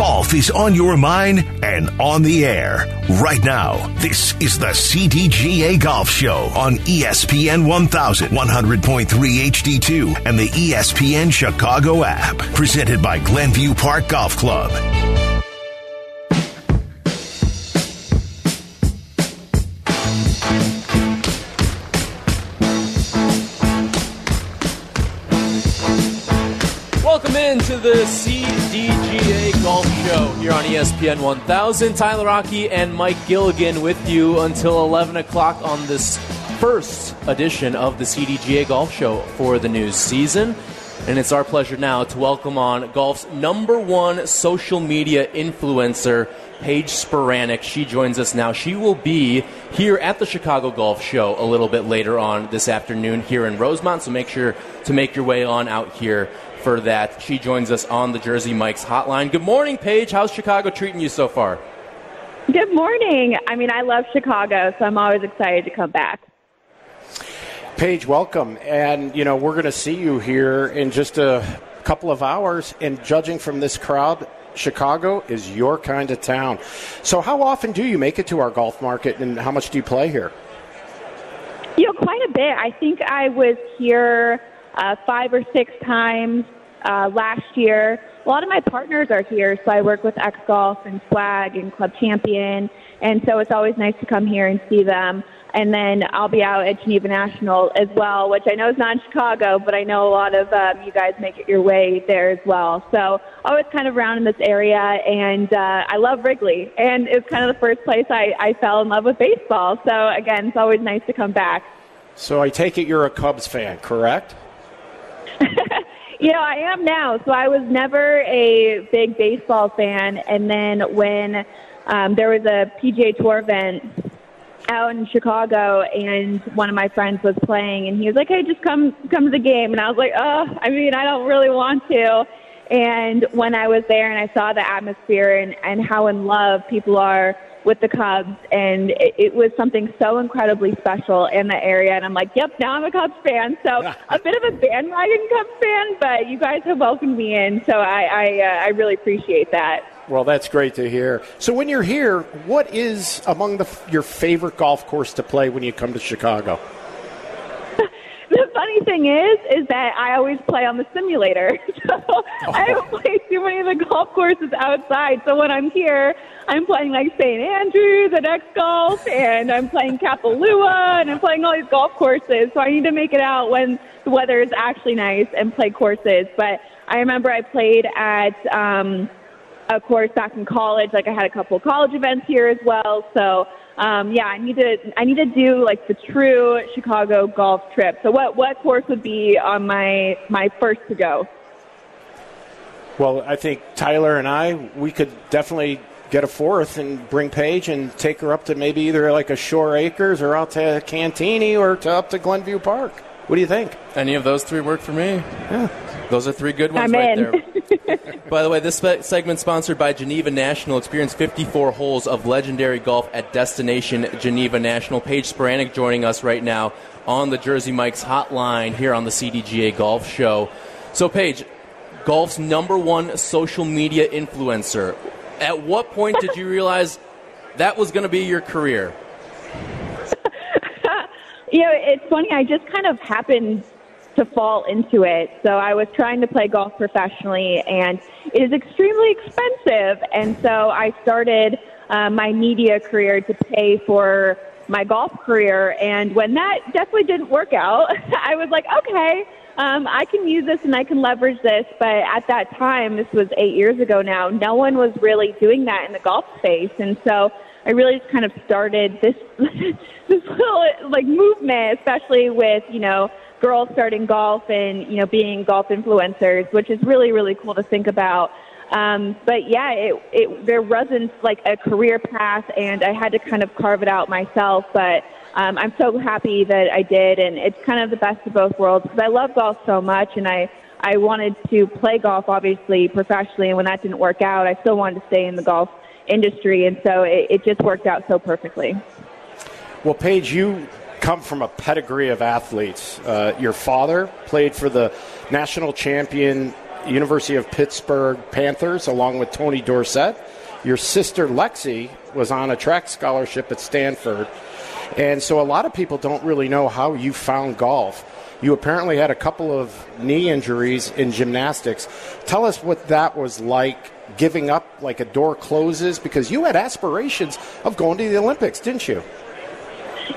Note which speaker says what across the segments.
Speaker 1: Golf is on your mind and on the air right now. This is the CDGA Golf Show on ESPN 1100.3 HD2, and the ESPN Chicago app. Presented by Glenview Park Golf Club.
Speaker 2: Welcome into the CDGA here on ESPN 1000. Tyler Aki and Mike Gilligan with you until 11 o'clock on this first edition of the CDGA Golf Show for the new season. And it's our pleasure now to welcome on golf's number one social media influencer, Paige Spiranac. She joins us now. She will be here at the Chicago Golf Show a little bit later on this afternoon here in Rosemont. So make sure to make your way on out here for that. She joins us on the Jersey Mike's hotline. Good morning, Paige. How's Chicago treating you so far?
Speaker 3: Good morning. I mean, I love Chicago, so I'm always excited to come back.
Speaker 4: Paige, welcome. And, you know, we're going to see you here in just a couple of hours. And judging from this crowd, Chicago is your kind of town. So, how often do you make it to our golf market and how much do you play here?
Speaker 3: You know, quite a bit. I think I was here uh, five or six times uh, last year. A lot of my partners are here, so I work with X Golf and Swag and Club Champion, and so it's always nice to come here and see them. And then I'll be out at Geneva National as well, which I know is not in Chicago, but I know a lot of um, you guys make it your way there as well. So always kind of around in this area, and uh, I love Wrigley, and it's kind of the first place I, I fell in love with baseball. So again, it's always nice to come back.
Speaker 4: So, I take it you're a Cubs fan, correct?
Speaker 3: You know, I am now. So I was never a big baseball fan, and then when um, there was a PGA Tour event out in Chicago, and one of my friends was playing, and he was like, "Hey, just come come to the game," and I was like, "Oh, I mean, I don't really want to." And when I was there and I saw the atmosphere and, and how in love people are with the Cubs, and it, it was something so incredibly special in the area. And I'm like, yep, now I'm a Cubs fan. So a bit of a bandwagon Cubs fan, but you guys have welcomed me in, so I I, uh, I really appreciate that.
Speaker 4: Well, that's great to hear. So, when you're here, what is among the, your favorite golf course to play when you come to Chicago?
Speaker 3: Funny thing is, is that I always play on the simulator. So I don't play too many of the golf courses outside. So when I'm here, I'm playing like St. Andrews and X Golf, and I'm playing Kapalua, and I'm playing all these golf courses. So I need to make it out when the weather is actually nice and play courses. But I remember I played at um, a course back in college. Like I had a couple of college events here as well. So um, yeah, I need to I need to do like the true Chicago golf trip. So what what course would be on my my first to go?
Speaker 4: Well, I think Tyler and I, we could definitely get a fourth and bring Paige and take her up to maybe either like a Shore Acres or out to Cantigny or to up to Glenview Park. What do you think?
Speaker 2: Any of those three work for me? Yeah. Those are three good ones
Speaker 3: I'm
Speaker 2: right
Speaker 3: in.
Speaker 2: there. By the way, this segment sponsored by Geneva National. Experience 54 holes of legendary golf at Destination Geneva National. Paige Spiranac joining us right now on the Jersey Mike's hotline here on the CDGA Golf Show. So, Paige, golf's number one social media influencer. At what point did you realize that was going to be your career?
Speaker 3: You know, it's funny. I just kind of happened to fall into it. So I was trying to play golf professionally, and it is extremely expensive. And so I started uh, my media career to pay for my golf career. And when that definitely didn't work out, I was like, okay, um, I can use this and I can leverage this. But at that time, this was eight years ago now, no one was really doing that in the golf space. And so I really kind of started this this little like movement, especially with you know girls starting golf and you know being golf influencers, which is really really cool to think about. Um, but yeah, it, it there wasn't like a career path, and I had to kind of carve it out myself. But um, I'm so happy that I did, and it's kind of the best of both worlds because I love golf so much, and I I wanted to play golf obviously professionally, and when that didn't work out, I still wanted to stay in the golf industry, and so it, it just worked out so perfectly.
Speaker 4: Well, Paige, you come from a pedigree of athletes. Uh, your father played for the national champion University of Pittsburgh Panthers, along with Tony Dorsett. Your sister Lexi was on a track scholarship at Stanford. And so a lot of people don't really know how you found golf. You apparently had a couple of knee injuries in gymnastics. Tell us what that was like giving up like a door closes because you had aspirations of going to the Olympics, didn't you?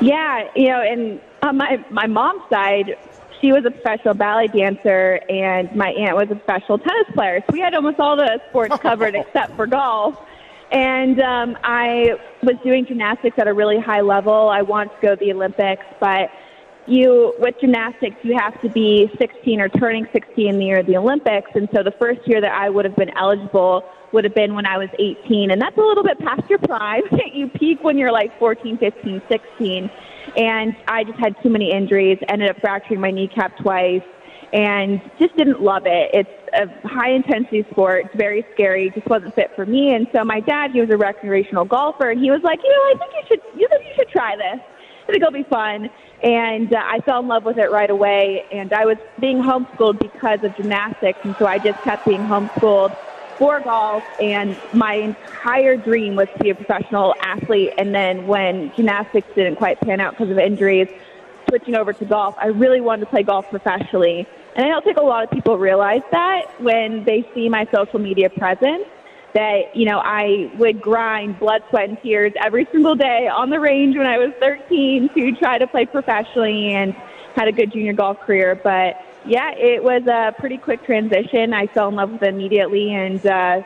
Speaker 3: Yeah, you know, and on my my mom's side, she was a professional ballet dancer, and my aunt was a professional tennis player. So we had almost all the sports covered except for golf. And um, I was doing gymnastics at a really high level. I wanted to go to the Olympics, but you with gymnastics you have to be 16 or turning 16 in the year of the Olympics, and so the first year that I would have been eligible would have been when I was 18, and that's a little bit past your prime. you peak when you're like 14, 15, 16, and I just had too many injuries. Ended up fracturing my kneecap twice, and just didn't love it. It's a high intensity sport. It's very scary. Just wasn't fit for me. And so my dad, he was a recreational golfer, and he was like, you know, I think you should, you think you should try this. Think it'll be fun and uh, I fell in love with it right away. And I was being homeschooled because of gymnastics, and so I just kept being homeschooled for golf. And my entire dream was to be a professional athlete. And then when gymnastics didn't quite pan out because of injuries, switching over to golf, I really wanted to play golf professionally. And I don't think a lot of people realize that when they see my social media presence that, you know, I would grind blood, sweat, and tears every single day on the range when I was 13 to try to play professionally and had a good junior golf career. But yeah, it was a pretty quick transition. I fell in love with it immediately and, uh,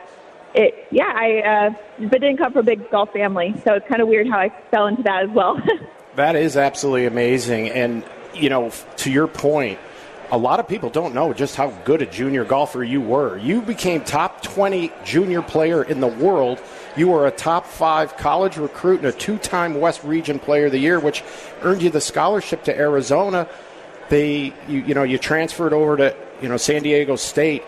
Speaker 3: it, yeah, I, uh, but didn't come from a big golf family. So it's kind of weird how I fell into that as well.
Speaker 4: that is absolutely amazing. And, you know, to your point, a lot of people don't know just how good a junior golfer you were. You became top 20 junior player in the world. You were a top five college recruit and a two time West Region Player of the Year, which earned you the scholarship to Arizona. They, you, you know, you transferred over to, you know, San Diego State.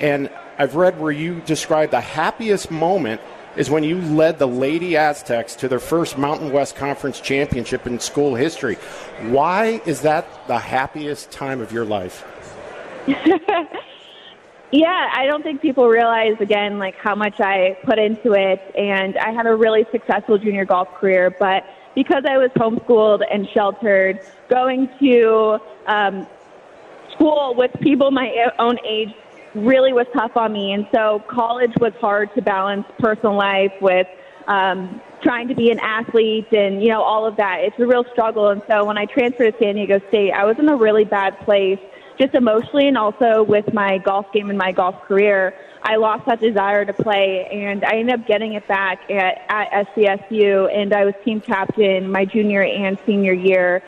Speaker 4: And I've read where you described the happiest moment is when you led the Lady Aztecs to their first Mountain West Conference championship in school history. Why is that the happiest time of your life?
Speaker 3: yeah, I don't think people realize again like how much I put into it and I had a really successful junior golf career, but because I was homeschooled and sheltered, going to um, school with people my own age really was tough on me. And so college was hard to balance personal life with um, trying to be an athlete and, you know, all of that. It's a real struggle. And so when I transferred to San Diego State, I was in a really bad place just emotionally and also with my golf game and my golf career. I lost that desire to play and I ended up getting it back at, at SDSU and I was team captain my junior and senior year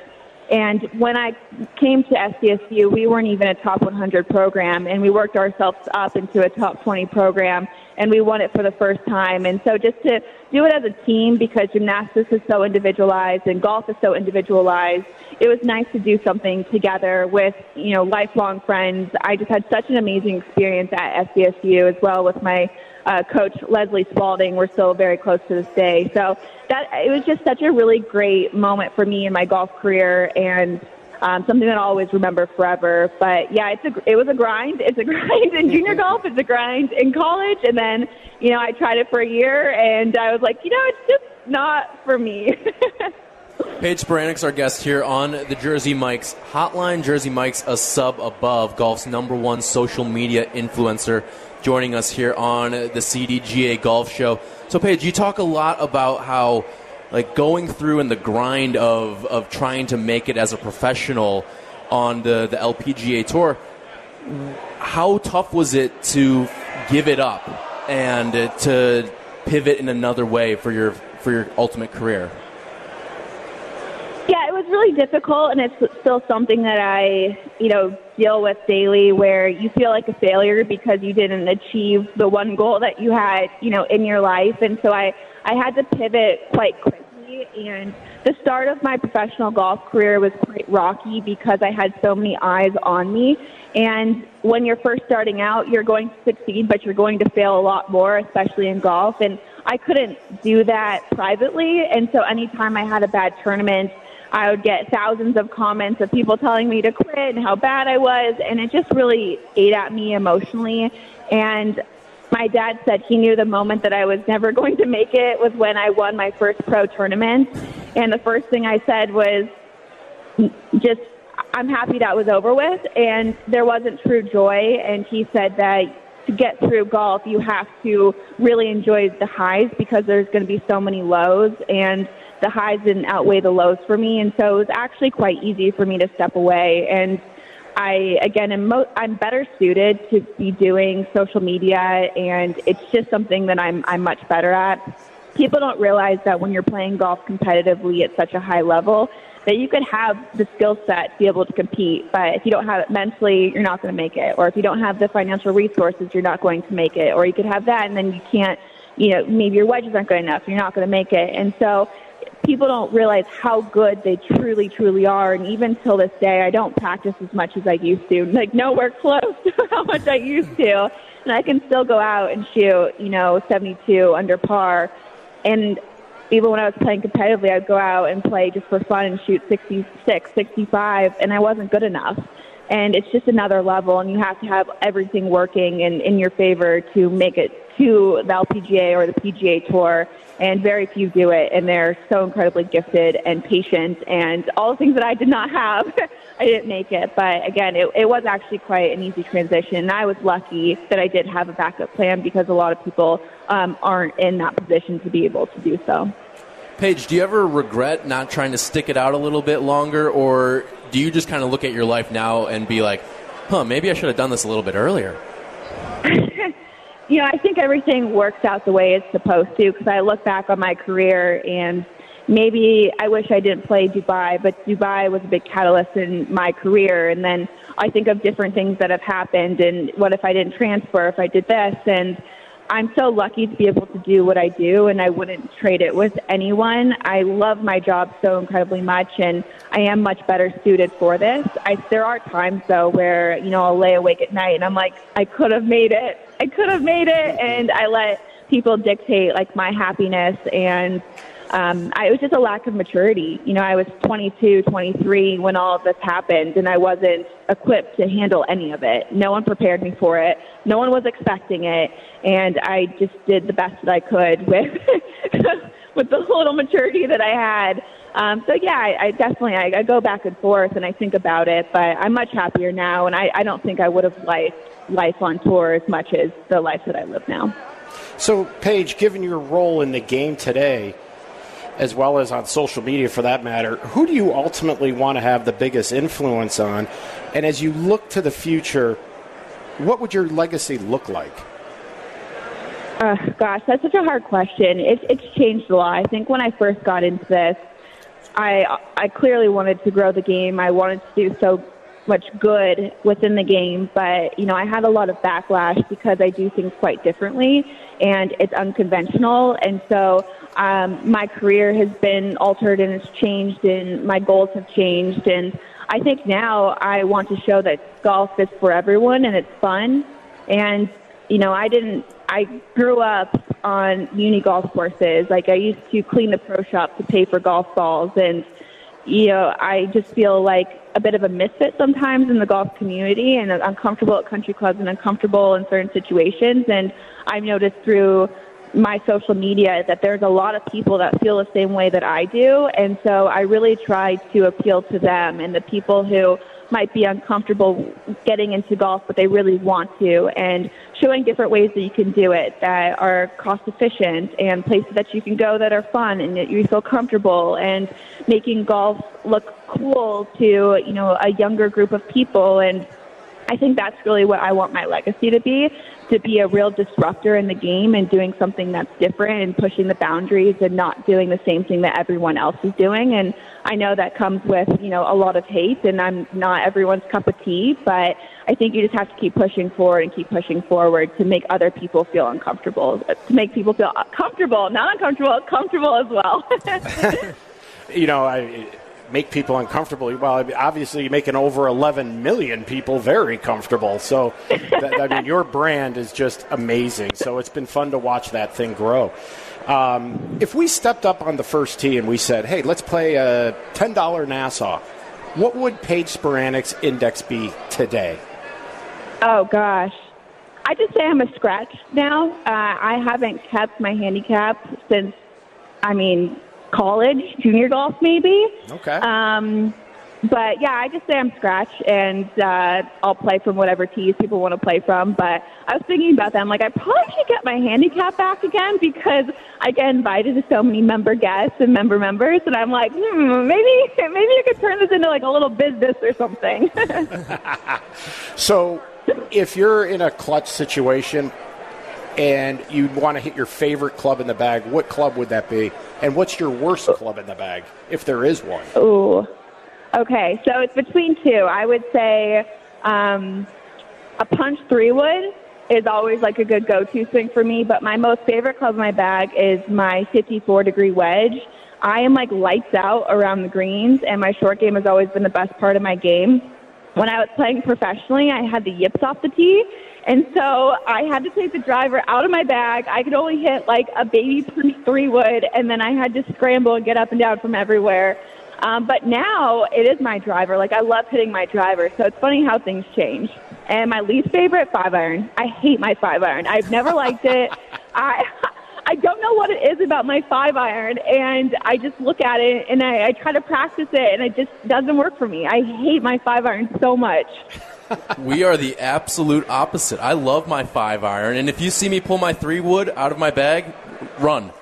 Speaker 3: and when I came to SDSU, we weren't even a top 100 program, and we worked ourselves up into a top 20 program, and we won it for the first time. And so just to do it as a team, because gymnastics is so individualized and golf is so individualized, it was nice to do something together with, you know, lifelong friends. I just had such an amazing experience at SDSU as well with my uh, coach Leslie Spalding. We're still very close to this day. So that it was just such a really great moment for me in my golf career and um, something that I'll always remember forever. But yeah, it's a it was a grind. It's a grind in junior golf. It's a grind in college, and then you know I tried it for a year, and I was like, you know, it's just not for me.
Speaker 2: Paige Spiranacs, our guest here on the Jersey Mike's Hotline. Jersey Mike's a sub above, golf's number one social media influencer joining us here on the CDGA Golf Show. So, Paige, you talk a lot about how, like, going through and the grind of, of trying to make it as a professional on the, the LPGA Tour. How tough was it to give it up and to pivot in another way for your for your ultimate career?
Speaker 3: Yeah, it was really difficult, and it's still something that I, you know, deal with daily. Where you feel like a failure because you didn't achieve the one goal that you had, you know, in your life. And so I, I had to pivot quite quickly. And the start of my professional golf career was quite rocky because I had so many eyes on me. And when you're first starting out, you're going to succeed, but you're going to fail a lot more, especially in golf. And I couldn't do that privately. And so anytime I had a bad tournament I would get thousands of comments of people telling me to quit and how bad I was, and it just really ate at me emotionally. And my dad said he knew the moment that I was never going to make it was when I won my first pro tournament. And the first thing I said was just, I'm happy that was over with. And there wasn't true joy. And he said that to get through golf, you have to really enjoy the highs because there's going to be so many lows. And the highs didn't outweigh the lows for me. And so it was actually quite easy for me to step away. And I again am mo- I'm better suited to be doing social media, and it's just something that I'm I'm much better at. People don't realize that when you're playing golf competitively at such a high level, that you could have the skill set to be able to compete, but if you don't have it mentally, you're not going to make it. Or if you don't have the financial resources, you're not going to make it. Or you could have that, and then you can't. You know, maybe your wedges aren't good enough. You're not going to make it. And so people don't realize how good they truly, truly are. And even till this day, I don't practice as much as I used to. Like nowhere close to how much I used to. And I can still go out and shoot, you know, 72 under par. And even when I was playing competitively, I'd go out and play just for fun and shoot 66, 65, and I wasn't good enough. And it's just another level, and you have to have everything working in, in your favor to make it to the LPGA or the PGA Tour and very few do it, and they're so incredibly gifted and patient, and all the things that I did not have, I didn't make it. But again, it, it was actually quite an easy transition, and I was lucky that I did have a backup plan because a lot of people um, aren't in that position to be able to do so.
Speaker 2: Paige, do you ever regret not trying to stick it out a little bit longer, or do you just kind of look at your life now and be like, huh, maybe I should have done this a little bit earlier?
Speaker 3: you know, I think everything works out the way it's supposed to because I look back on my career and maybe I wish I didn't play Dubai, but Dubai was a big catalyst in my career. And then I think of different things that have happened and what if I didn't transfer, if I did this. And I'm so lucky to be able to do what I do, and I wouldn't trade it with anyone. I love my job so incredibly much, and I am much better suited for this. I, there are times though where you know I'll lay awake at night and I'm like, I could have made it. I could have made it, and I let people dictate like my happiness and um, I, it was just a lack of maturity. You know, I was 22, 23 when all of this happened, and I wasn't equipped to handle any of it. No one prepared me for it. No one was expecting it, and I just did the best that I could with with the little maturity that I had. Um, so yeah, I, I definitely I, I go back and forth and I think about it, but I'm much happier now, and I, I don't think I would have liked life on tour as much as the life that I live now.
Speaker 4: So, Paige, given your role in the game today, as well as on social media for that matter, who do you ultimately want to have the biggest influence on? And as you look to the future, what would your legacy look like?
Speaker 3: Uh, gosh, that's such a hard question. It's it's changed a lot. I think when I first got into this, I I clearly wanted to grow the game. I wanted to do so much good within the game, but you know, I had a lot of backlash because I do things quite differently and it's unconventional. And so um, my career has been altered and it's changed, and my goals have changed. And I think now I want to show that golf is for everyone and it's fun. And you know, I didn't. I grew up on uni golf courses. Like I used to clean the pro shop to pay for golf balls, and you know, I just feel like a bit of a misfit sometimes in the golf community, and uncomfortable at country clubs and uncomfortable in certain situations. And I've noticed through my social media is that there's a lot of people that feel the same way that I do. And so I really try to appeal to them and the people who might be uncomfortable getting into golf, but they really want to, and showing different ways that you can do it that are cost efficient and places that you can go that are fun and that you feel comfortable, and making golf look cool to you know a younger group of people and I think that's really what I want my legacy to be to be a real disruptor in the game and doing something that's different and pushing the boundaries and not doing the same thing that everyone else is doing. And I know that comes with, you know, a lot of hate and I'm not everyone's cup of tea, but I think you just have to keep pushing forward and keep pushing forward to make other people feel uncomfortable, to make people feel comfortable, not uncomfortable, comfortable as well.
Speaker 4: you know, I make people uncomfortable. Well, obviously, you're making over 11 million people very comfortable. So, I mean, your brand is just amazing. So, it's been fun to watch that thing grow. Um, if we stepped up on the first tee and we said, hey, let's play a $10 Nassau, what would Paige Spiranac's index be today?
Speaker 3: Oh gosh, I just say I'm a scratch now. Uh, I haven't kept my handicap since, I mean, college, junior golf maybe.
Speaker 4: Okay.
Speaker 3: Um, but yeah, I just say I'm scratch, and uh, I'll play from whatever tees people want to play from. But I was thinking about that. I'm like, I probably should get my handicap back again because I get invited to so many member guests and member members, and I'm like, hmm, maybe maybe I could turn this into like a little business or something.
Speaker 4: So, if you're in a clutch situation and you'd want to hit your favorite club in the bag, what club would that be? And what's your worst club in the bag, if there is one?
Speaker 3: Ooh. Okay, so it's between two. I would say um, a punch three wood is always like a good go-to swing for me. But my most favorite club in my bag is my 54 degree wedge. I am like lights out around the greens, and my short game has always been the best part of my game. When I was playing professionally, I had the yips off the tee, and so I had to take the driver out of my bag. I could only hit like a baby punch three wood, and then I had to scramble and get up and down from everywhere. Um, but now it is my driver. Like I love hitting my driver. So it's funny how things change. And my least favorite five iron. I hate my five iron. I've never liked it. I I don't know what it is about my five iron, and I just look at it and I, I try to practice it, and it just doesn't work for me. I hate my five iron so much.
Speaker 2: We are the absolute opposite. I love my five iron, and if you see me pull my three wood out of my bag, run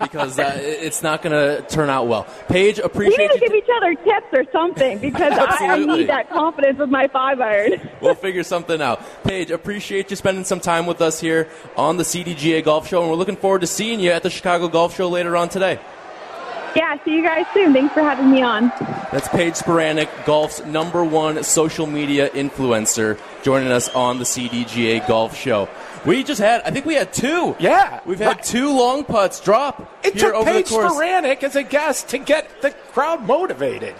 Speaker 2: because uh, it's not going to turn out well. Paige,
Speaker 3: We need to give each other tips or something because I, I need that confidence with my five iron.
Speaker 2: we'll figure something out. Paige, appreciate you spending some time with us here on the CDGA Golf Show, and we're looking forward to seeing you at the Chicago Golf Show later on today.
Speaker 3: Yeah, see you guys soon. Thanks for having me on.
Speaker 2: That's Paige Spiranac, golf's number one social media influencer, joining us on the CDGA Golf Show. We just had, I think we had two.
Speaker 4: Yeah.
Speaker 2: We've had two long putts drop
Speaker 4: It
Speaker 2: here
Speaker 4: took
Speaker 2: over
Speaker 4: Paige
Speaker 2: the.
Speaker 4: Spiranac as a guest to get the crowd motivated.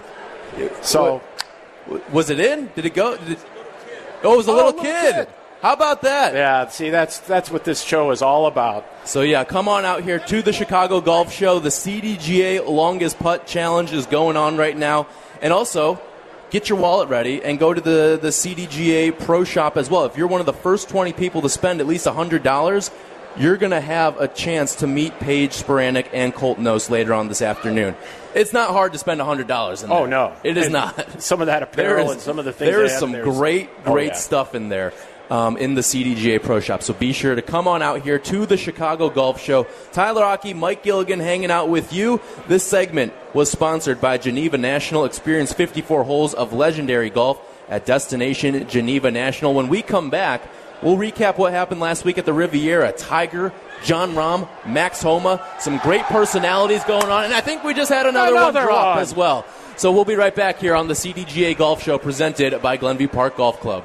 Speaker 4: So,
Speaker 2: Was it in? Did it go? Did it, oh, it was a
Speaker 4: Oh,
Speaker 2: little,
Speaker 4: little
Speaker 2: kid.
Speaker 4: kid.
Speaker 2: How about that?
Speaker 4: yeah, see, that's that's what this show is all about.
Speaker 2: So yeah, come on out here to the Chicago Golf Show. The CDGA Longest Putt Challenge is going on right now, and also get your wallet ready and go to the the CDGA Pro Shop as well. If you're one of the first 20 people to spend at least hundred dollars, you're going to have a chance to meet Paige Spiranac and Colt Knost later on this afternoon. It's not hard to spend hundred dollars.
Speaker 4: Oh no,
Speaker 2: it is
Speaker 4: And
Speaker 2: not.
Speaker 4: Some of that apparel
Speaker 2: is,
Speaker 4: and some of the things.
Speaker 2: there is some
Speaker 4: there
Speaker 2: great,
Speaker 4: Oh,
Speaker 2: great
Speaker 4: yeah.
Speaker 2: stuff in there um, in the CDGA Pro Shop. So be sure to come on out here to the Chicago Golf Show. Tyler Aki, Mike Gilligan hanging out with you. This segment was sponsored by Geneva National. Experience 54 holes of legendary golf at Destination Geneva National. When we come back, we'll recap what happened last week at the Riviera. Tiger, Jon Rahm, Max Homa, some great personalities going on, and I think we just had another,
Speaker 4: Another
Speaker 2: one drop
Speaker 4: one.
Speaker 2: as well. So we'll be right back here on the CDGA Golf Show presented by Glenview Park Golf Club.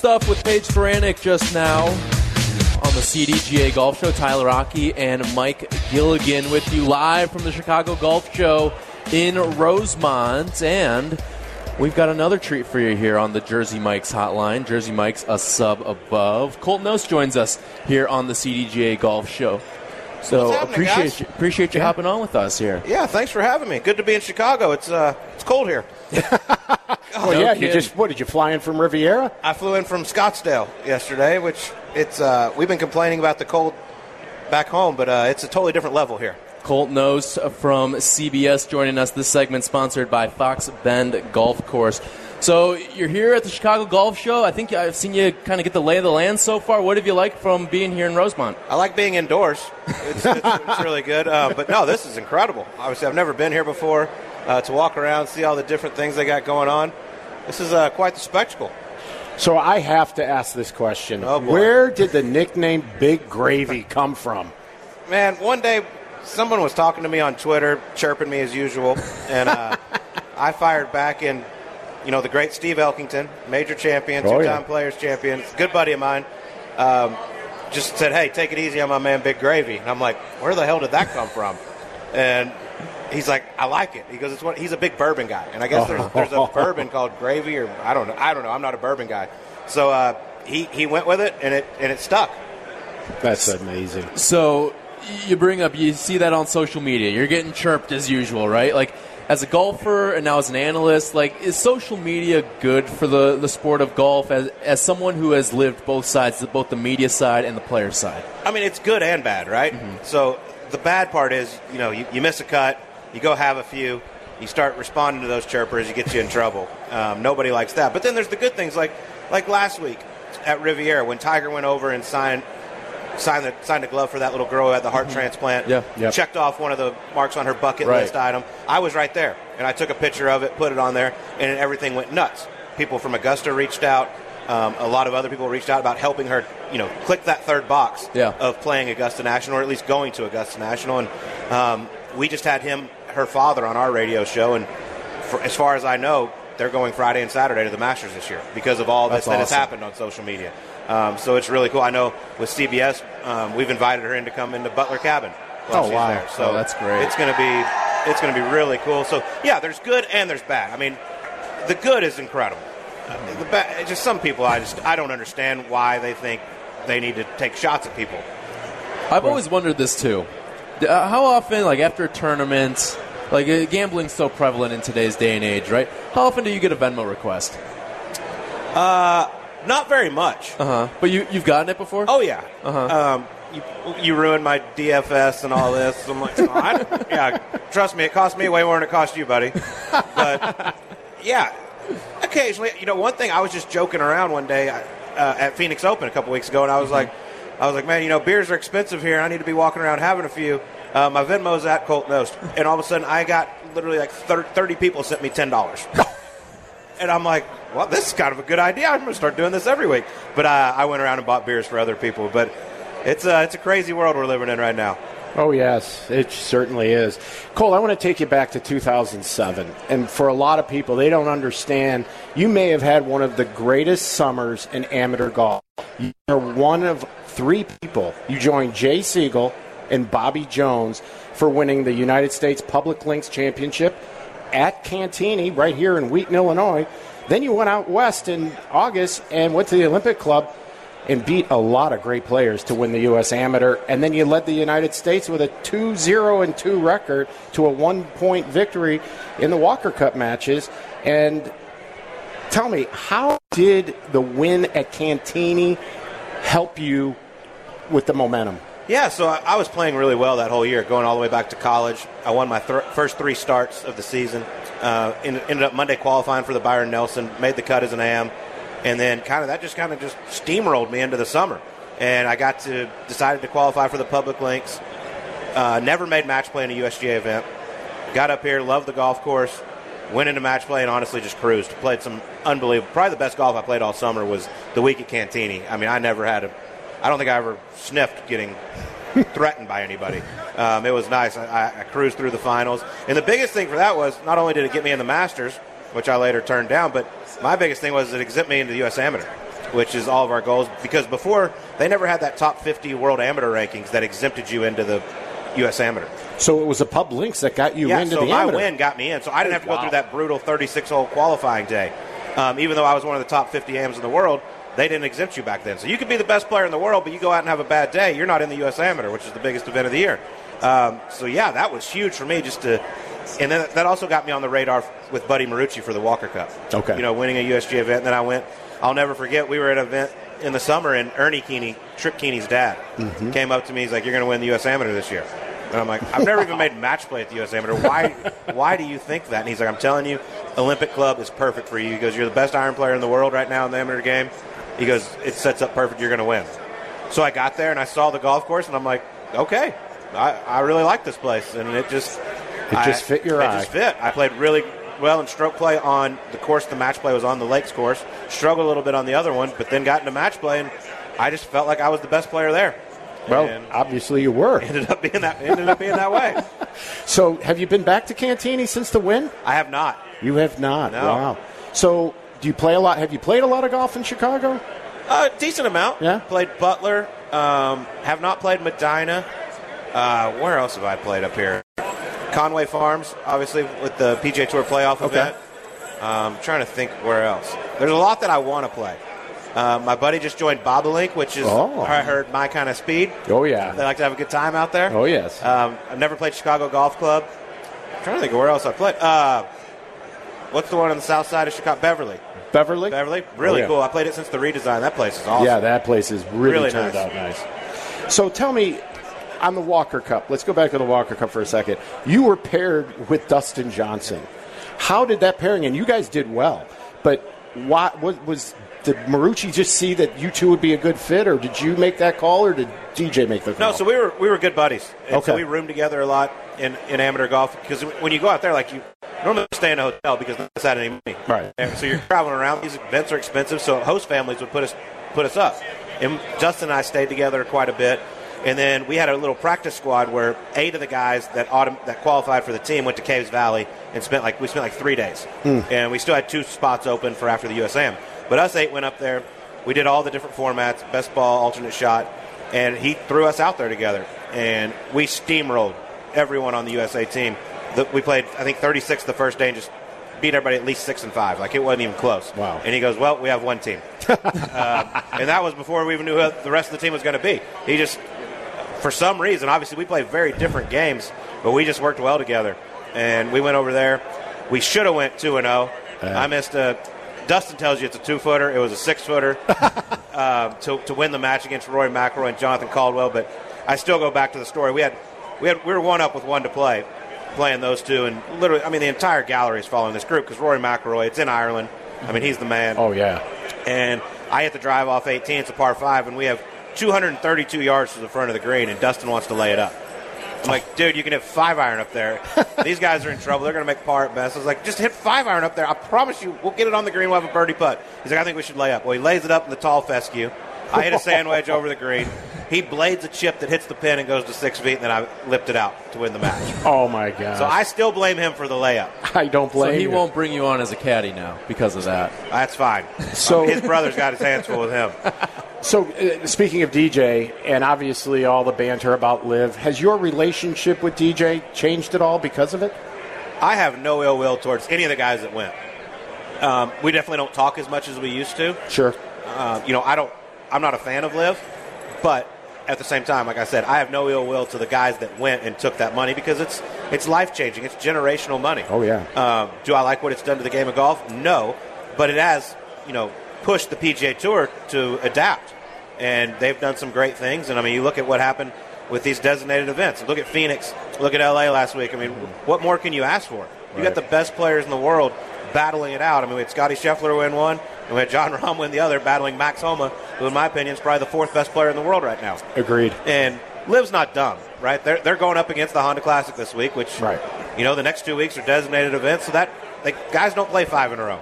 Speaker 2: Stuff with Paige Spiranac just now on the CDGA Golf Show. Tyler Aki and Mike Gilligan with you live from the Chicago Golf Show in Rosemont. And we've got another treat for you here on the Jersey Mike's hotline. Jersey Mike's a sub above. Colt Knost joins us here on the CDGA Golf Show. So appreciate
Speaker 5: guys?
Speaker 2: you, appreciate you hopping on with us here.
Speaker 5: Yeah, thanks for having me. Good to be in Chicago. It's uh, it's cold here.
Speaker 4: Oh
Speaker 2: No
Speaker 4: yeah, you just what did you fly in from Riviera?
Speaker 5: I flew in from Scottsdale yesterday, which it's uh, we've been complaining about the cold back home, but uh, it's a totally different level here.
Speaker 2: Colt Knost from CBS joining us. This segment sponsored by Fox Bend Golf Course. So you're here at the Chicago Golf Show. I think I've seen you kind of get the lay of the land so far. What have you liked from being here in Rosemont?
Speaker 5: I like being indoors. It's, it's, it's really good. Uh, but no, this is incredible. Obviously, I've never been here before. Uh, to walk around, see all the different things they got going on. This is uh, quite the spectacle.
Speaker 4: So I have to ask this question:
Speaker 5: Oh.
Speaker 4: Where did the nickname Big Gravy come from?
Speaker 5: Man, one day someone was talking to me on Twitter, chirping me as usual, and uh, I fired back in, you know, the great Steve Elkington, major champion,
Speaker 4: Oh,
Speaker 5: two-time
Speaker 4: yeah.
Speaker 5: players champion, good buddy of mine. Um, just said, "Hey, take it easy on my man, Big Gravy." And I'm like, "Where the hell did that come from?" And he's like, "I like it." He goes, "It's what he's a big bourbon guy," and I guess there's, there's a bourbon called Gravy, or I don't know. I don't know. I'm not a bourbon guy, so uh, he he went with it, and it and it stuck.
Speaker 4: That's amazing.
Speaker 2: So you bring up, you see that on social media. You're getting chirped as usual, right? Like as a golfer and now as an analyst, like is social media good for the, the sport of golf? As as someone who has lived both sides, both the media side and the player side.
Speaker 5: I mean, it's good and bad, right? So the bad part is, you know, you, you miss a cut, you go have a few, you start responding to those chirpers, you get you in trouble. Um, nobody likes that. But then there's the good things, like like last week at Riviera when Tiger went over and signed signed the signed a glove for that little girl who had the heart transplant.
Speaker 2: Yeah.
Speaker 4: Yep.
Speaker 5: checked off one of the marks on her bucket
Speaker 2: Right.
Speaker 5: list item. I was right there, and I took a picture of it, put it on there, and everything went nuts. People from Augusta reached out. Um, a lot of other people reached out about helping her, you know, click that third box
Speaker 2: Yeah.
Speaker 5: of playing Augusta National, or at least going to Augusta National. And um, we just had him, her father, on our radio show, and for, as far as I know, they're going Friday and Saturday to the Masters this year because of all this
Speaker 4: That's
Speaker 5: that has happened on social media. Um, so it's really cool. I know with CBS, um, we've invited her in to come into Butler Cabin.
Speaker 4: Oh, wow.
Speaker 5: There. So
Speaker 2: Oh, that's great.
Speaker 5: It's going to be it's going to be really cool. So yeah, there's good and there's bad. I mean, the good is incredible. Uh, the bad, just some people, I just I don't understand why they think they need to take shots at people.
Speaker 2: I've always wondered this too. Uh, How often, like after a tournament, like uh, gambling's so prevalent in today's day and age, right? How often do you get a Venmo request?
Speaker 5: Uh, Not very much.
Speaker 2: Uh huh. But you you've gotten it before?
Speaker 5: Oh yeah.
Speaker 2: Uh-huh.
Speaker 5: Um, you, you ruined my DFS and all this. I'm like, "Oh, I, yeah. Trust me, it cost me way more than it cost you, buddy. But yeah, occasionally, you know, one thing I was just joking around one day uh, at Phoenix Open a couple weeks ago, and I was like, I was like, man, you know, beers are expensive here. I need to be walking around having a few. Uh, my Venmo's at Colt Knost, and all of a sudden, I got literally like thirty people sent me ten dollars. And I'm like, well, this is kind of a good idea. I'm going to start doing this every week. But uh, I went around and bought beers for other people. But it's a, it's a crazy world we're living in right now.
Speaker 4: Oh, yes, it certainly is. Cole, I want to take you back to 2007. And for a lot of people, they don't understand. You may have had one of the greatest summers in amateur golf. You're one of three people. You joined Jay Sigel and Bobby Jones for winning the United States Public Links Championship at Cantigny, right here in Wheaton, Illinois. Then you went out west in August and went to the Olympic Club and beat a lot of great players to win the U.S. Amateur. And then you led the United States with a 2 0 and 2 record to a one point victory in the Walker Cup matches. And tell me, how did the win at Cantigny help you with the momentum?
Speaker 5: Yeah, so I, I was playing really well that whole year, going all the way back to college. I won my first three starts of the season. Uh, en- ended up Monday qualifying for the Byron Nelson, made the cut as an AM, and then kind of that just kind of just steamrolled me into the summer. And I got to decided to qualify for the public links. Uh, never made match play in a USGA event. Got up here, loved the golf course, went into match play, and honestly just cruised. Played some unbelievable. Probably the best golf I played all summer was the week at Cantigny. I mean, I never had a. I don't think I ever sniffed getting threatened by anybody. Um, it was nice. I, I- cruised through the finals, and the biggest thing for that was not only did it get me in the Masters, which I later turned down, but my biggest thing was it exempted me into the U.S. Amateur, which is all of our goals. Because before they never had that top 50 world amateur rankings that exempted you into the U.S. Amateur.
Speaker 4: So it was a pub links that got you
Speaker 5: Yeah,
Speaker 4: into
Speaker 5: so
Speaker 4: the
Speaker 5: my win got me in. So I didn't have to go through that brutal 36 hole qualifying day. Um, even though I was one of the top 50 AMs in the world, they didn't exempt you back then. So you could be the best player in the world, but you go out and have a bad day, you're not in the U.S. Amateur, which is the biggest event of the year. Um, so yeah, that was huge for me just to. And then that also got me on the radar with Buddy Marucci for the Walker Cup.
Speaker 4: Okay.
Speaker 5: You know, winning a USG event. And then I went. I'll never forget. We were at an event in the summer, and Ernie Kuehne, Trip Kuehne's dad,
Speaker 4: Mm-hmm.
Speaker 5: came up to me. He's like, "You're going to win the U.S. Amateur this year." And I'm like, I've never even made match play at the U.S. Amateur. Why, why do you think that? And he's like, I'm telling you, Olympic Club is perfect for you. He goes, you're the best iron player in the world right now in the amateur game. He goes, it sets up perfect. You're going to win. So I got there and I saw the golf course, and I'm like, okay, I, I really like this place, and it just
Speaker 4: It just fit your
Speaker 5: it
Speaker 4: eye.
Speaker 5: just fit. I played really well in stroke play on the course. The match play was on the Lakes course. Struggled a little bit on the other one, but then got into match play, and I just felt like I was the best player there.
Speaker 4: Well,
Speaker 5: and
Speaker 4: obviously you were.
Speaker 5: ended up being that ended up being that way.
Speaker 4: So, have you been back to Cantigny since the win?
Speaker 5: I have not.
Speaker 4: You have not.
Speaker 5: No.
Speaker 4: Wow. So, do you play a lot? Have you played a lot of golf in Chicago?
Speaker 5: A decent amount.
Speaker 4: Yeah?
Speaker 5: Played Butler. Um, have not played Medinah. Uh, where else have I played up here? Conway Farms, obviously, with the PJ Tour playoff
Speaker 4: Okay.
Speaker 5: event. Um, trying to think where else. There's a lot that I want to play. Uh, my buddy just joined Bob O'Link, which is,
Speaker 4: Oh.
Speaker 5: I heard, my kind of speed.
Speaker 4: Oh yeah.
Speaker 5: They like to have a good time out there.
Speaker 4: Oh yes.
Speaker 5: Um, I've never played Chicago Golf Club. I'm trying to think of where else I played. Uh, what's the one on the south side of Chicago? Beverly.
Speaker 4: Beverly.
Speaker 5: Beverly? Really
Speaker 4: Oh, yeah.
Speaker 5: cool. I played it since the redesign. That place is awesome.
Speaker 4: Yeah, that place is really,
Speaker 5: Really
Speaker 4: turned
Speaker 5: nice.
Speaker 4: out nice. So tell me, on the Walker Cup, let's go back to the Walker Cup for a second. You were paired with Dustin Johnson. How did that pairing? And you guys did well, but why was, was did Marucci just see that you two would be a good fit, or did you make that call, or did DJ make the call?
Speaker 5: No, so we were we were good buddies. And
Speaker 4: Okay.
Speaker 5: So we roomed together a lot in, in amateur golf because when you go out there, like you normally stay in a hotel because that's not any money.
Speaker 4: Right.
Speaker 5: And so you're traveling around. These events are expensive, so host families would put us put us up. And Dustin and I stayed together quite a bit. And then we had a little practice squad where eight of the guys that autom- that qualified for the team went to Caves Valley and spent like we spent like three days, hmm. and we still had two spots open for after the USAM. But us eight went up there. We did all the different formats, best ball, alternate shot, and he threw us out there together, and we steamrolled everyone on the USA team. The, we played, I think, 36 the first day, and just beat everybody at least six and five. Like it wasn't even close.
Speaker 4: Wow.
Speaker 5: And he goes, "Well, we have one team," um, and that was before we even knew who the rest of the team was going to be. He just, for some reason, obviously we play very different games, but we just worked well together, and we went over there. We should have went two and zero. I missed a. Dustin tells you it's a two footer. It was a six footer um, to, to win the match against Rory McIlroy and Jonathan Caldwell. But I still go back to the story. We had we had we were one up with one to play, playing those two, and literally, I mean, the entire gallery is following this group because Rory McIlroy. It's in Ireland. I mean, he's the man.
Speaker 4: Oh yeah.
Speaker 5: And I hit the drive off 18. It's a par five, and we have 232 yards to the front of the green, and Dustin wants to lay it up. I'm like, dude, you can hit five iron up there. These guys are in trouble. They're going to make par at best. I was like, just hit five iron up there. I promise you, we'll get it on the green. We'll have a birdie putt. He's like, I think we should lay up. Well, he lays it up in the tall fescue. I hit a sand wedge over the green. He blades a chip that hits the pin and goes to six feet, and then I lipped it out to win the match.
Speaker 4: Oh my God.
Speaker 5: So I still blame him for the layup.
Speaker 4: I don't
Speaker 2: So
Speaker 4: blame
Speaker 2: he
Speaker 4: you.
Speaker 2: won't bring you on as a caddy now because of that.
Speaker 5: That's fine.
Speaker 4: So-
Speaker 5: his brother's got his hands full with him.
Speaker 4: So, uh, speaking of DJ, and obviously all the banter about LIV, has your relationship with DJ changed at all because of it?
Speaker 5: I have no ill will towards any of the guys that went. Um, we definitely don't talk as much as we used to.
Speaker 4: Sure.
Speaker 5: Uh, you know, I don't. I'm not a fan of LIV, but at the same time, like I said, I have no ill will to the guys that went and took that money because it's it's life changing. It's generational money.
Speaker 4: Oh, yeah.
Speaker 5: Um, do I like what it's done to the game of golf? No, but it has you know pushed the PGA Tour to adapt, and they've done some great things. And I mean, you look at what happened with these designated events. Look at Phoenix. Look at LA last week. I mean, what more can you ask for? You got the best players in the world battling it out. I mean, we had Scotty Scheffler win one, and we had Jon Rahm win the other, battling Max Homa, who, in my opinion, is probably the fourth best player in the world right now.
Speaker 4: Agreed.
Speaker 5: And Liv's not dumb, right? They're, they're going up against the Honda Classic this week, which,
Speaker 4: Right.
Speaker 5: you know, the next two weeks are designated events, so that like, guys don't play five in a row.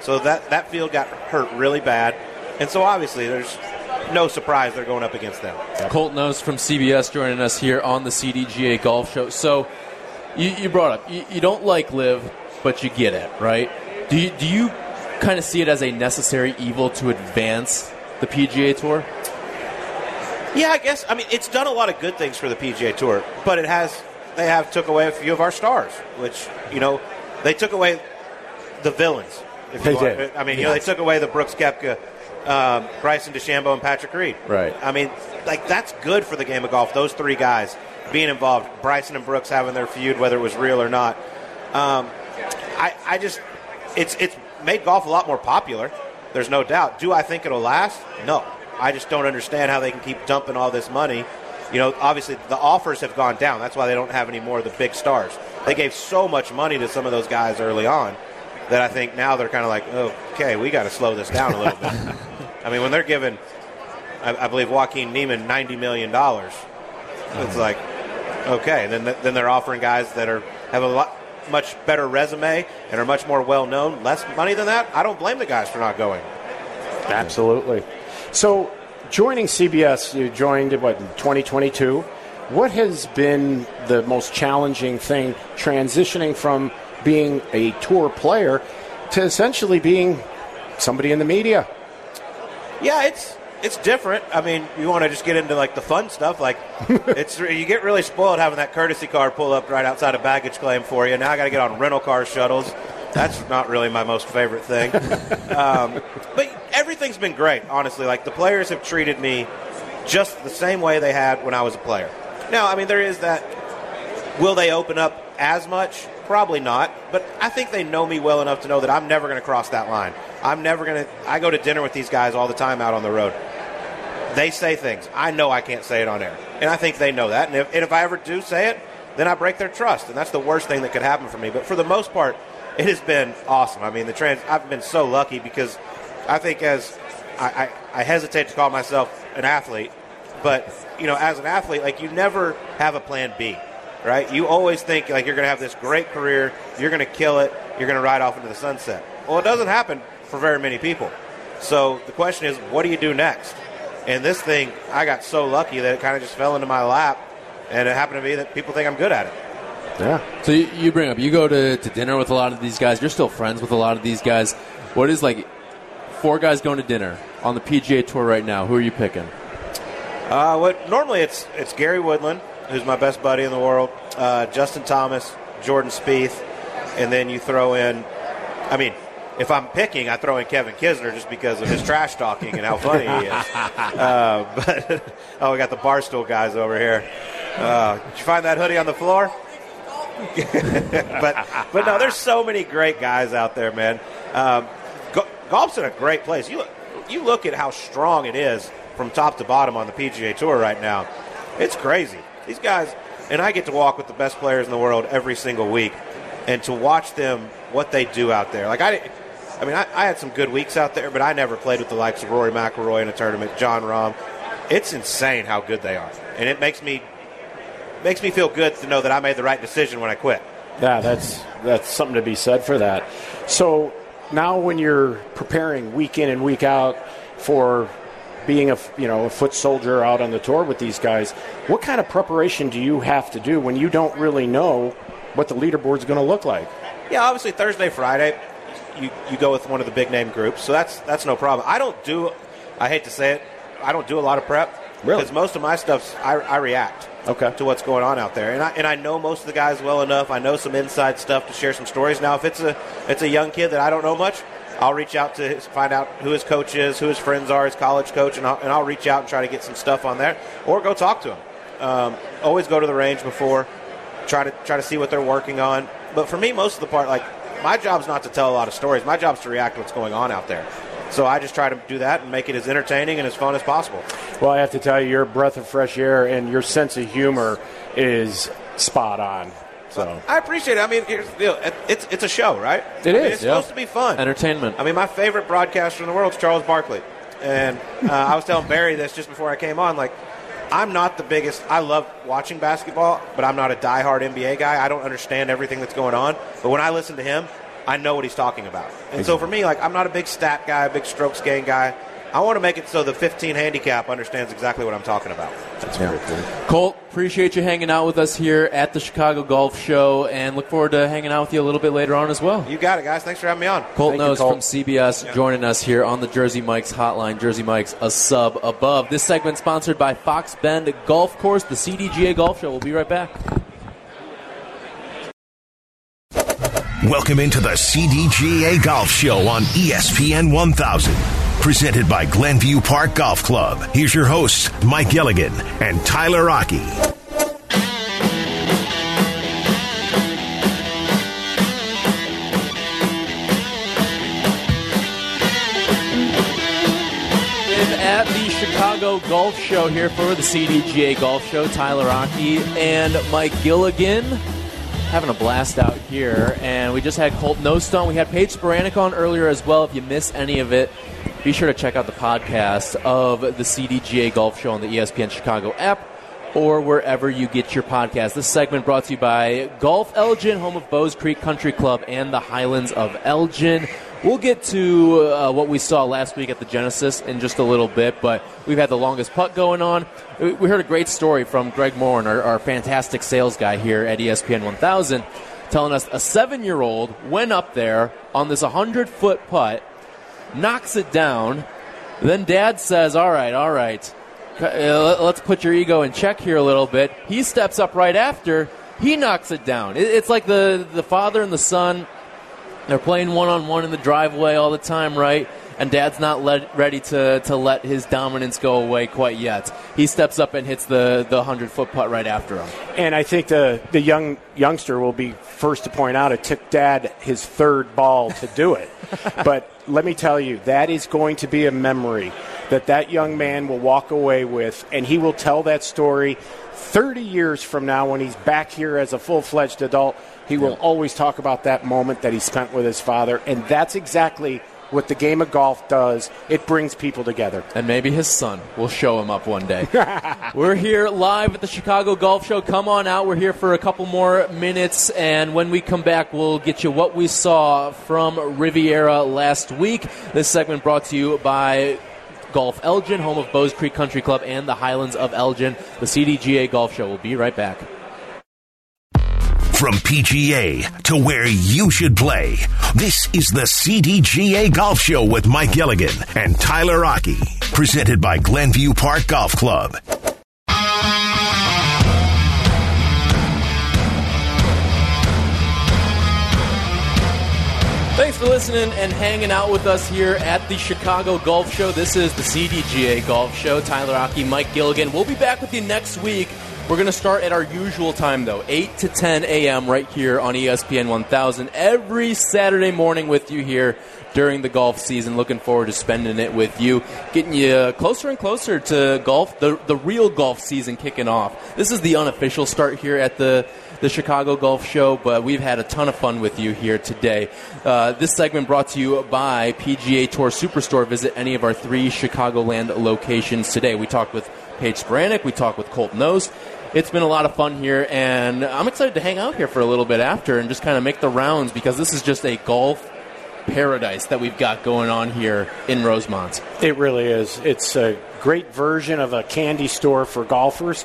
Speaker 5: So that, that field got hurt really bad. And so obviously there's no surprise they're going up against them.
Speaker 2: Colt Knost from CBS joining us here on the CDGA Golf Show. So, you, you brought up you, you don't like LIV, but you get it, right? Do you do you kind of see it as a necessary evil to advance the PGA Tour?
Speaker 5: Yeah, I guess. I mean, it's done a lot of good things for the PGA Tour, but it has. They have took away a few of our stars, which you know, they took away the villains. If
Speaker 4: They
Speaker 5: you want.
Speaker 4: did.
Speaker 5: I mean, you know, they took away the Brooks Koepka, um, Bryson DeChambeau, and Patrick Reed.
Speaker 2: Right.
Speaker 5: I mean, like that's good for the game of golf. Those three guys being involved, Bryson and Brooks having their feud, whether it was real or not. Um, I, I just, it's it's made golf a lot more popular. There's no doubt. Do I think it'll last? No. I just don't understand how they can keep dumping all this money You know, obviously the offers have gone down. That's why they don't have any more of the big stars. They gave so much money to some of those guys early on that I think now they're kind of like, oh, okay, we got to slow this down a little bit. I mean, when they're giving, I, I believe Joaquin Niemann ninety million dollars, it's uh-huh. like, okay. Then then they're offering guys that are have a lot much better resume and are much more well known, less money than that. I don't blame the guys for not going.
Speaker 4: Absolutely. So, joining CBS, you joined what in 2022. What has been the most challenging thing transitioning from being a tour player to essentially being somebody in the media?
Speaker 5: Yeah, it's it's different. I mean, you want to just get into like the fun stuff. Like, it's you get really spoiled having that courtesy car pull up right outside a baggage claim for you. Now I got to get on rental car shuttles. That's not really my most favorite thing. Um, but everything's been great, honestly. Like the players have treated me just the same way they had when I was a player. Now, I mean, there is that. Will they open up as much? Probably not. But I think they know me well enough to know that I'm never going to cross that line. I'm never going to. I go to dinner with these guys all the time out on the road. They say things. I know I can't say it on air. And I think they know that. And if, and if I ever do say it, then I break their trust. And that's the worst thing that could happen for me. But for the most part, it has been awesome. I mean, the trans. I've been so lucky because I think as I, I, I hesitate to call myself an athlete, but you know, as an athlete, like you never have a plan B, right? You always think like you're going to have this great career, you're going to kill it, you're going to ride off into the sunset. Well, it doesn't happen for very many people. So the question is, what do you do next? And this thing, I got so lucky that it kind of just fell into my lap, and it happened to be that people think I'm good at it.
Speaker 4: Yeah.
Speaker 2: So you, you bring up, you go to, to dinner with a lot of these guys. You're still friends with a lot of these guys. What is like four guys going to dinner on the PGA Tour right now? Who are you picking?
Speaker 5: Uh, what normally it's it's Gary Woodland, who's my best buddy in the world, uh, Justin Thomas, Jordan Spieth, and then you throw in. If I'm picking, I throw in Kevin Kisner just because of his trash talking and how funny he is. Uh, but oh, we got the barstool guys over here. Uh, did you find that hoodie on the floor? but but no, there's so many great guys out there, man. Um, go- golf's in a great place. You look, you look at how strong it is from top to bottom on the PGA Tour right now. It's crazy. These guys, and I get to walk with the best players in the world every single week, and to watch them what they do out there. Like I, I mean, I, I had some good weeks out there, but I never played with the likes of Rory McIlroy in a tournament, Jon Rahm. It's insane how good they are, and it makes me makes me feel good to know that I made the right decision when I quit.
Speaker 4: Yeah, that's that's something to be said for that. So now, when you're preparing week in and week out for being a you know a foot soldier out on the tour with these guys, what kind of preparation do you have to do when you don't really know what the leaderboard's going to look like?
Speaker 5: Yeah, obviously Thursday, Friday, you, you go with one of the big name groups, so that's that's no problem. I don't do, I hate to say it, I don't do a lot of prep
Speaker 4: Really?
Speaker 5: because most of my stuff's I, I react
Speaker 4: Okay.
Speaker 5: to what's going on out there, and I and I know most of the guys well enough. I know some inside stuff to share some stories. Now, if it's a it's a young kid that I don't know much, I'll reach out to his, find out who his coach is, who his friends are, his college coach, and I'll, and I'll reach out and try to get some stuff on there, or go talk to him. Um, always go to the range before, try to try to see what they're working on. But for me, most of the part, like my job's not to tell a lot of stories. My job's to react to what's going on out there. So I just try to do that and make it as entertaining and as fun as possible.
Speaker 4: Well, I have to tell you, your breath of fresh air and your sense of humor is spot on. So
Speaker 5: I appreciate it. I mean, here's the deal. It's it's a show, right?
Speaker 4: It
Speaker 5: I mean,
Speaker 4: is,
Speaker 5: It's
Speaker 2: yeah.
Speaker 5: supposed to be fun.
Speaker 2: Entertainment.
Speaker 5: I mean, my favorite broadcaster in the world is Charles Barkley, and uh, I was telling Barry this just before I came on. Like, I'm not the biggest. I love watching basketball, but I'm not a diehard NBA guy. I don't understand everything that's going on. But when I listen to him, I know what he's talking about. And so for me, like, I'm not a big stat guy, a big strokes gain guy. I want to make it so the 15 handicap understands exactly what I'm talking about.
Speaker 4: that's very cool.
Speaker 2: Colt, appreciate you hanging out with us here at the Chicago Golf Show, and look forward to hanging out with you a little bit later on as well.
Speaker 5: You got it, guys. Thanks for having me on.
Speaker 2: Colt
Speaker 4: Thank you,
Speaker 2: Knost
Speaker 4: Colt.
Speaker 2: from CBS joining us here on the Jersey Mike's hotline. Jersey Mike's a sub above. This segment sponsored by Fox Bend Golf Course, the CDGA Golf Show. We'll be right back.
Speaker 1: Welcome into the CDGA Golf Show on ESPN 1000. Presented by Glenview Park Golf Club. Here's your hosts, Mike Gilligan and Tyler
Speaker 2: Aki. At the Chicago Golf Show here for the CDGA Golf Show. Tyler Aki and Mike Gilligan having a blast out here. And we just had Colt Knost on. We had Paige Spiranac on earlier as well. If you miss any of it, be sure to check out the podcast of the CDGA Golf Show on the ESPN Chicago app or wherever you get your podcast. This segment brought to you by Golf Elgin, home of Bowes Creek Country Club and the Highlands of Elgin. We'll get to uh, what we saw last week at the Genesis in just a little bit, but we've had the longest putt going on. We heard a great story from Greg Moore, our, our fantastic sales guy here at ESPN 1000, telling us a seven year old went up there on this 100 foot putt, knocks it down. Then dad says, All right, all right, uh, let's put your ego in check here a little bit. He steps up right after. He knocks it down. It's like the, the father and the son they're playing one on one in the driveway all the time, right? And dad's not let, ready to, to let his dominance go away quite yet. He steps up and hits the, the 100 foot putt right after him.
Speaker 4: And I think the, the young youngster will be first to point out it took dad his third ball to do it. but let me tell you, that is going to be a memory that that young man will walk away with, and he will tell that story 30 years from now when he's back here as a full fledged adult he will always talk about that moment that he spent with his father, and that's exactly what the game of golf does. It brings people together.
Speaker 2: And maybe his son will show him up one day. We're here live at the Chicago Golf Show. Come on out. We're here for a couple more minutes, and when we come back, we'll get you what we saw from Riviera last week. This segment brought to you by Golf Elgin, home of Bowes Creek Country Club and the Highlands of Elgin. The CDGA Golf Show will be right back.
Speaker 1: From PGA to where you should play, this is the CDGA Golf Show with Mike Gilligan and Tyler Aki, presented by Glenview Park Golf Club.
Speaker 2: Thanks for listening and hanging out with us here at the Chicago Golf Show. This is the CDGA Golf Show. Tyler Aki, Mike Gilligan. We'll be back with you next week we're going to start at our usual time, though, 8 to 10 a.m. right here on ESPN 1000 every Saturday morning with you here during the golf season. Looking forward to spending it with you, getting you closer and closer to golf, the, the real golf season kicking off. This is the unofficial start here at the the Chicago Golf Show, but we've had a ton of fun with you here today. Uh, this segment brought to you by PGA Tour Superstore. Visit any of our three Chicagoland locations today. We talked with Paige Spiranac, we talked with Colt Knost, it's been a lot of fun here, and I'm excited to hang out here for a little bit after and just kind of make the rounds because this is just a golf paradise that we've got going on here in Rosemont.
Speaker 4: It really is. It's a great version of a candy store for golfers.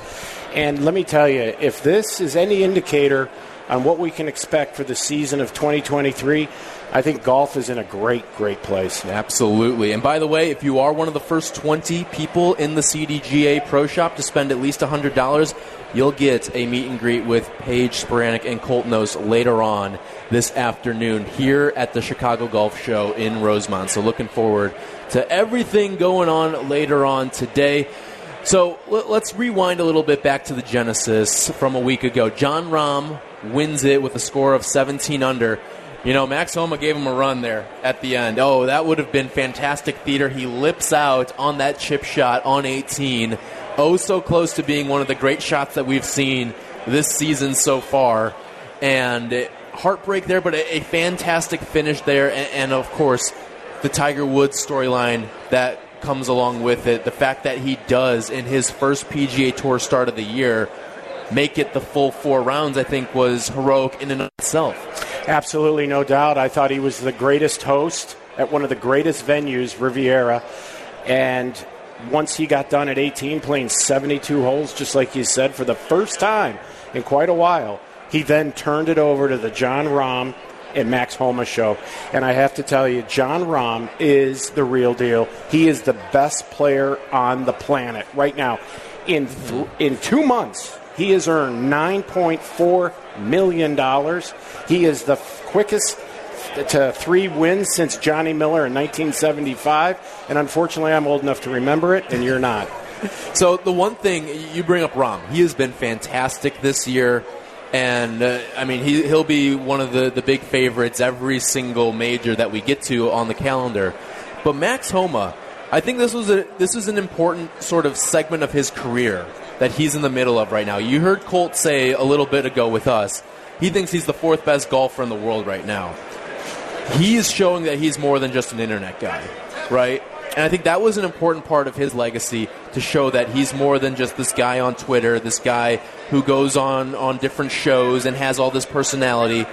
Speaker 4: And let me tell you, if this is any indicator on what we can expect for the season of 2023, I think golf is in a great, great place.
Speaker 2: Absolutely. And by the way, if you are one of the first 20 people in the CDGA Pro Shop to spend at least $100, you'll get a meet and greet with Paige Spiranac and Colt Knost later on this afternoon here at the Chicago Golf Show in Rosemont. So looking forward to everything going on later on today. So let's rewind a little bit back to the Genesis from a week ago. Jon Rahm wins it with a score of 17 under. You know, Max Homa gave him a run there at the end. Oh, that would have been fantastic theater. He lips out on that chip shot on 18. Oh, so close to being one of the great shots that we've seen this season so far. And heartbreak there, but a, a fantastic finish there. And, and of course, the Tiger Woods storyline that comes along with it. The fact that he does in his first PGA Tour start of the year make it the full four rounds, I think, was heroic in and of itself.
Speaker 4: Absolutely, no doubt. I thought he was the greatest host at one of the greatest venues, Riviera. And once he got done at 18, playing 72 holes, just like you said, for the first time in quite a while, he then turned it over to the Jon Rahm and Max Homa show. And I have to tell you, Jon Rahm is the real deal. He is the best player on the planet right now. In, th- in two months, he has earned $9.4 million. He is the quickest to three wins since Johnny Miller in 1975. And unfortunately, I'm old enough to remember it, and you're not.
Speaker 2: So, the one thing you bring up, Rahm, he has been fantastic this year. And uh, I mean, he, he'll be one of the, the big favorites every single major that we get to on the calendar. But Max Homa, I think this was a this is an important sort of segment of his career that he's in the middle of right now. You heard Colt say a little bit ago with us, he thinks he's the fourth best golfer in the world right now. He is showing that he's more than just an internet guy, right? And I think that was an important part of his legacy to show that he's more than just this guy on Twitter, this guy who goes on on different shows and has all this personality.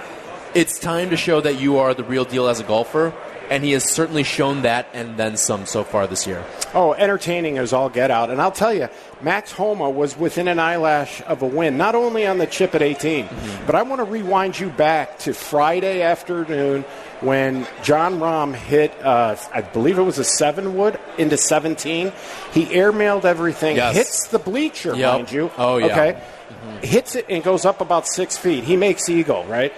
Speaker 2: It's time to show that you are the real deal as a golfer and he has certainly shown that and then some so far this year.
Speaker 4: Oh, entertaining as all get out. And I'll tell you, Max Homa was within an eyelash of a win, not only on the chip at 18, mm-hmm. but I want to rewind you back to Friday afternoon when Jon Rahm hit, uh, I believe it was a seven wood into 17. He airmailed everything, yes. hits the bleacher, yep. mind you.
Speaker 2: Oh, yeah.
Speaker 4: Okay. Mm-hmm. Hits it and goes up about six feet. He makes eagle, right?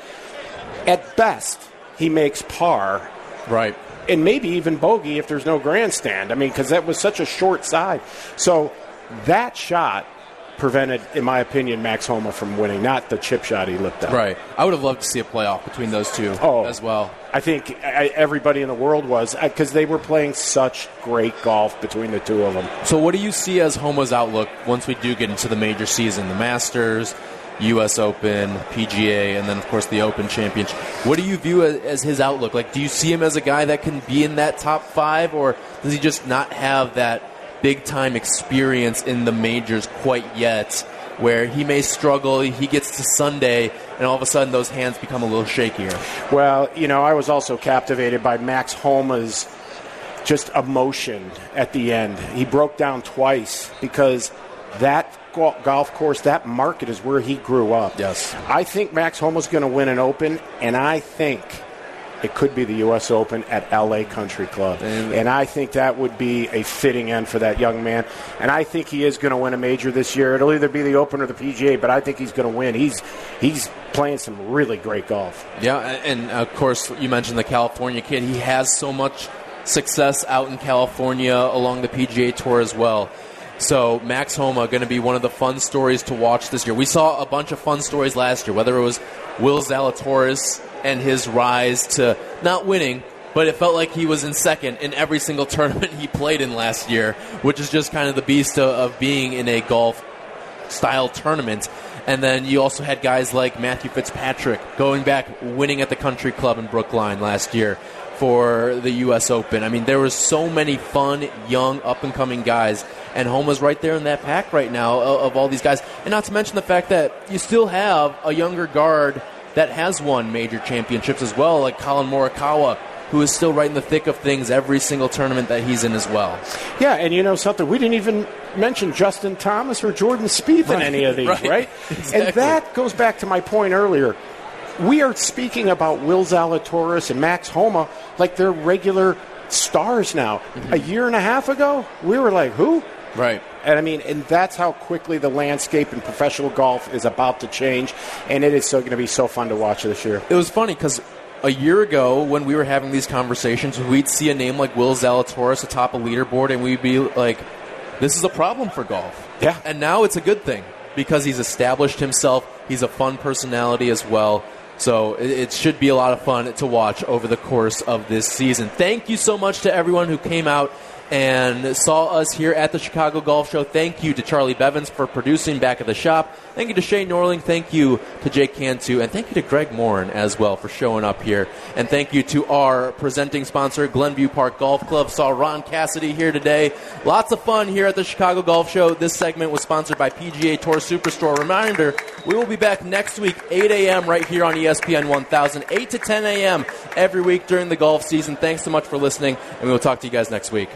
Speaker 4: At best, he makes par
Speaker 2: Right.
Speaker 4: And maybe even bogey if there's no grandstand. I mean, because that was such a short side. So that shot prevented, in my opinion, Max Homa from winning, not the chip shot he lipped out.
Speaker 2: Right. I would have loved to see a playoff between those two oh, as well.
Speaker 4: I think I, everybody in the world was uh, because they were playing such great golf between the two of them.
Speaker 2: So, what do you see as Homa's outlook once we do get into the major season, the Masters, U.S. Open, PGA, and then of course the Open Championship. What do you view as his outlook? Like, do you see him as a guy that can be in that top five, or does he just not have that big time experience in the majors quite yet? Where he may struggle, he gets to Sunday, and all of a sudden those hands become a little shakier.
Speaker 4: Well, you know, I was also captivated by Max Homa's just emotion at the end. He broke down twice because that golf course, that market is where he grew up.
Speaker 2: Yes.
Speaker 4: I think Max Homa's going to win an Open, and I think it could be the U.S. Open at L.A. Country Club. And, and I think that would be a fitting end for that young man. And I think he is going to win a major this year. It'll either be the Open or the PGA, but I think he's going to win. He's he's playing some really great golf.
Speaker 2: Yeah, and of course you mentioned the California kid. He has so much success out in California along the PGA Tour as well. So Max Homa going to be one of the fun stories to watch this year. We saw a bunch of fun stories last year, whether it was Will Zalatoris and his rise to not winning, but it felt like he was in second in every single tournament he played in last year, which is just kind of the beast of being in a golf style tournament. And then you also had guys like Matthew Fitzpatrick going back, winning at the Country Club in Brookline last year for the U.S. Open. I mean, there were so many fun, young, up and coming guys and Homa's right there in that pack right now of, of all these guys. And not to mention the fact that you still have a younger guard that has won major championships as well, like Collin Morikawa, who is still right in the thick of things every single tournament that he's in as well.
Speaker 4: Yeah, and you know something, we didn't even mention Justin Thomas or Jordan Spieth right. in any of these, right? right?
Speaker 2: Exactly.
Speaker 4: And that goes back to my point earlier. We are speaking about Will Zalatoris and Max Homa like they're regular stars now. Mm-hmm. A year and a half ago, we were like, who?
Speaker 2: Right.
Speaker 4: And I mean, and that's how quickly the landscape in professional golf is about to change, and it is so going to be so fun to watch this year.
Speaker 2: It was funny because a year ago when we were having these conversations, we'd see a name like Will Zalatoris atop a leaderboard, and we'd be like, "This is a problem for golf."
Speaker 4: Yeah.
Speaker 2: And now it's a good thing because he's established himself. He's a fun personality as well. So it, should be a lot of fun to watch over the course of this season. Thank you so much to everyone who came out and saw us here at the Chicago Golf Show. Thank you to Charlie Bevins for producing back at the shop. Thank you to Shane Norling. Thank you to Jake Cantu. And thank you to Greg Morin as well for showing up here. And thank you to our presenting sponsor, Glenview Park Golf Club. Saw Ron Cassidy here today. Lots of fun here at the Chicago Golf Show. This segment was sponsored by PGA Tour Superstore. Reminder, we will be back next week, 8 a.m. right here on ESPN 1000, 8 to 10 a.m. every week during the golf season. Thanks so much for listening, and we will talk to you guys next week.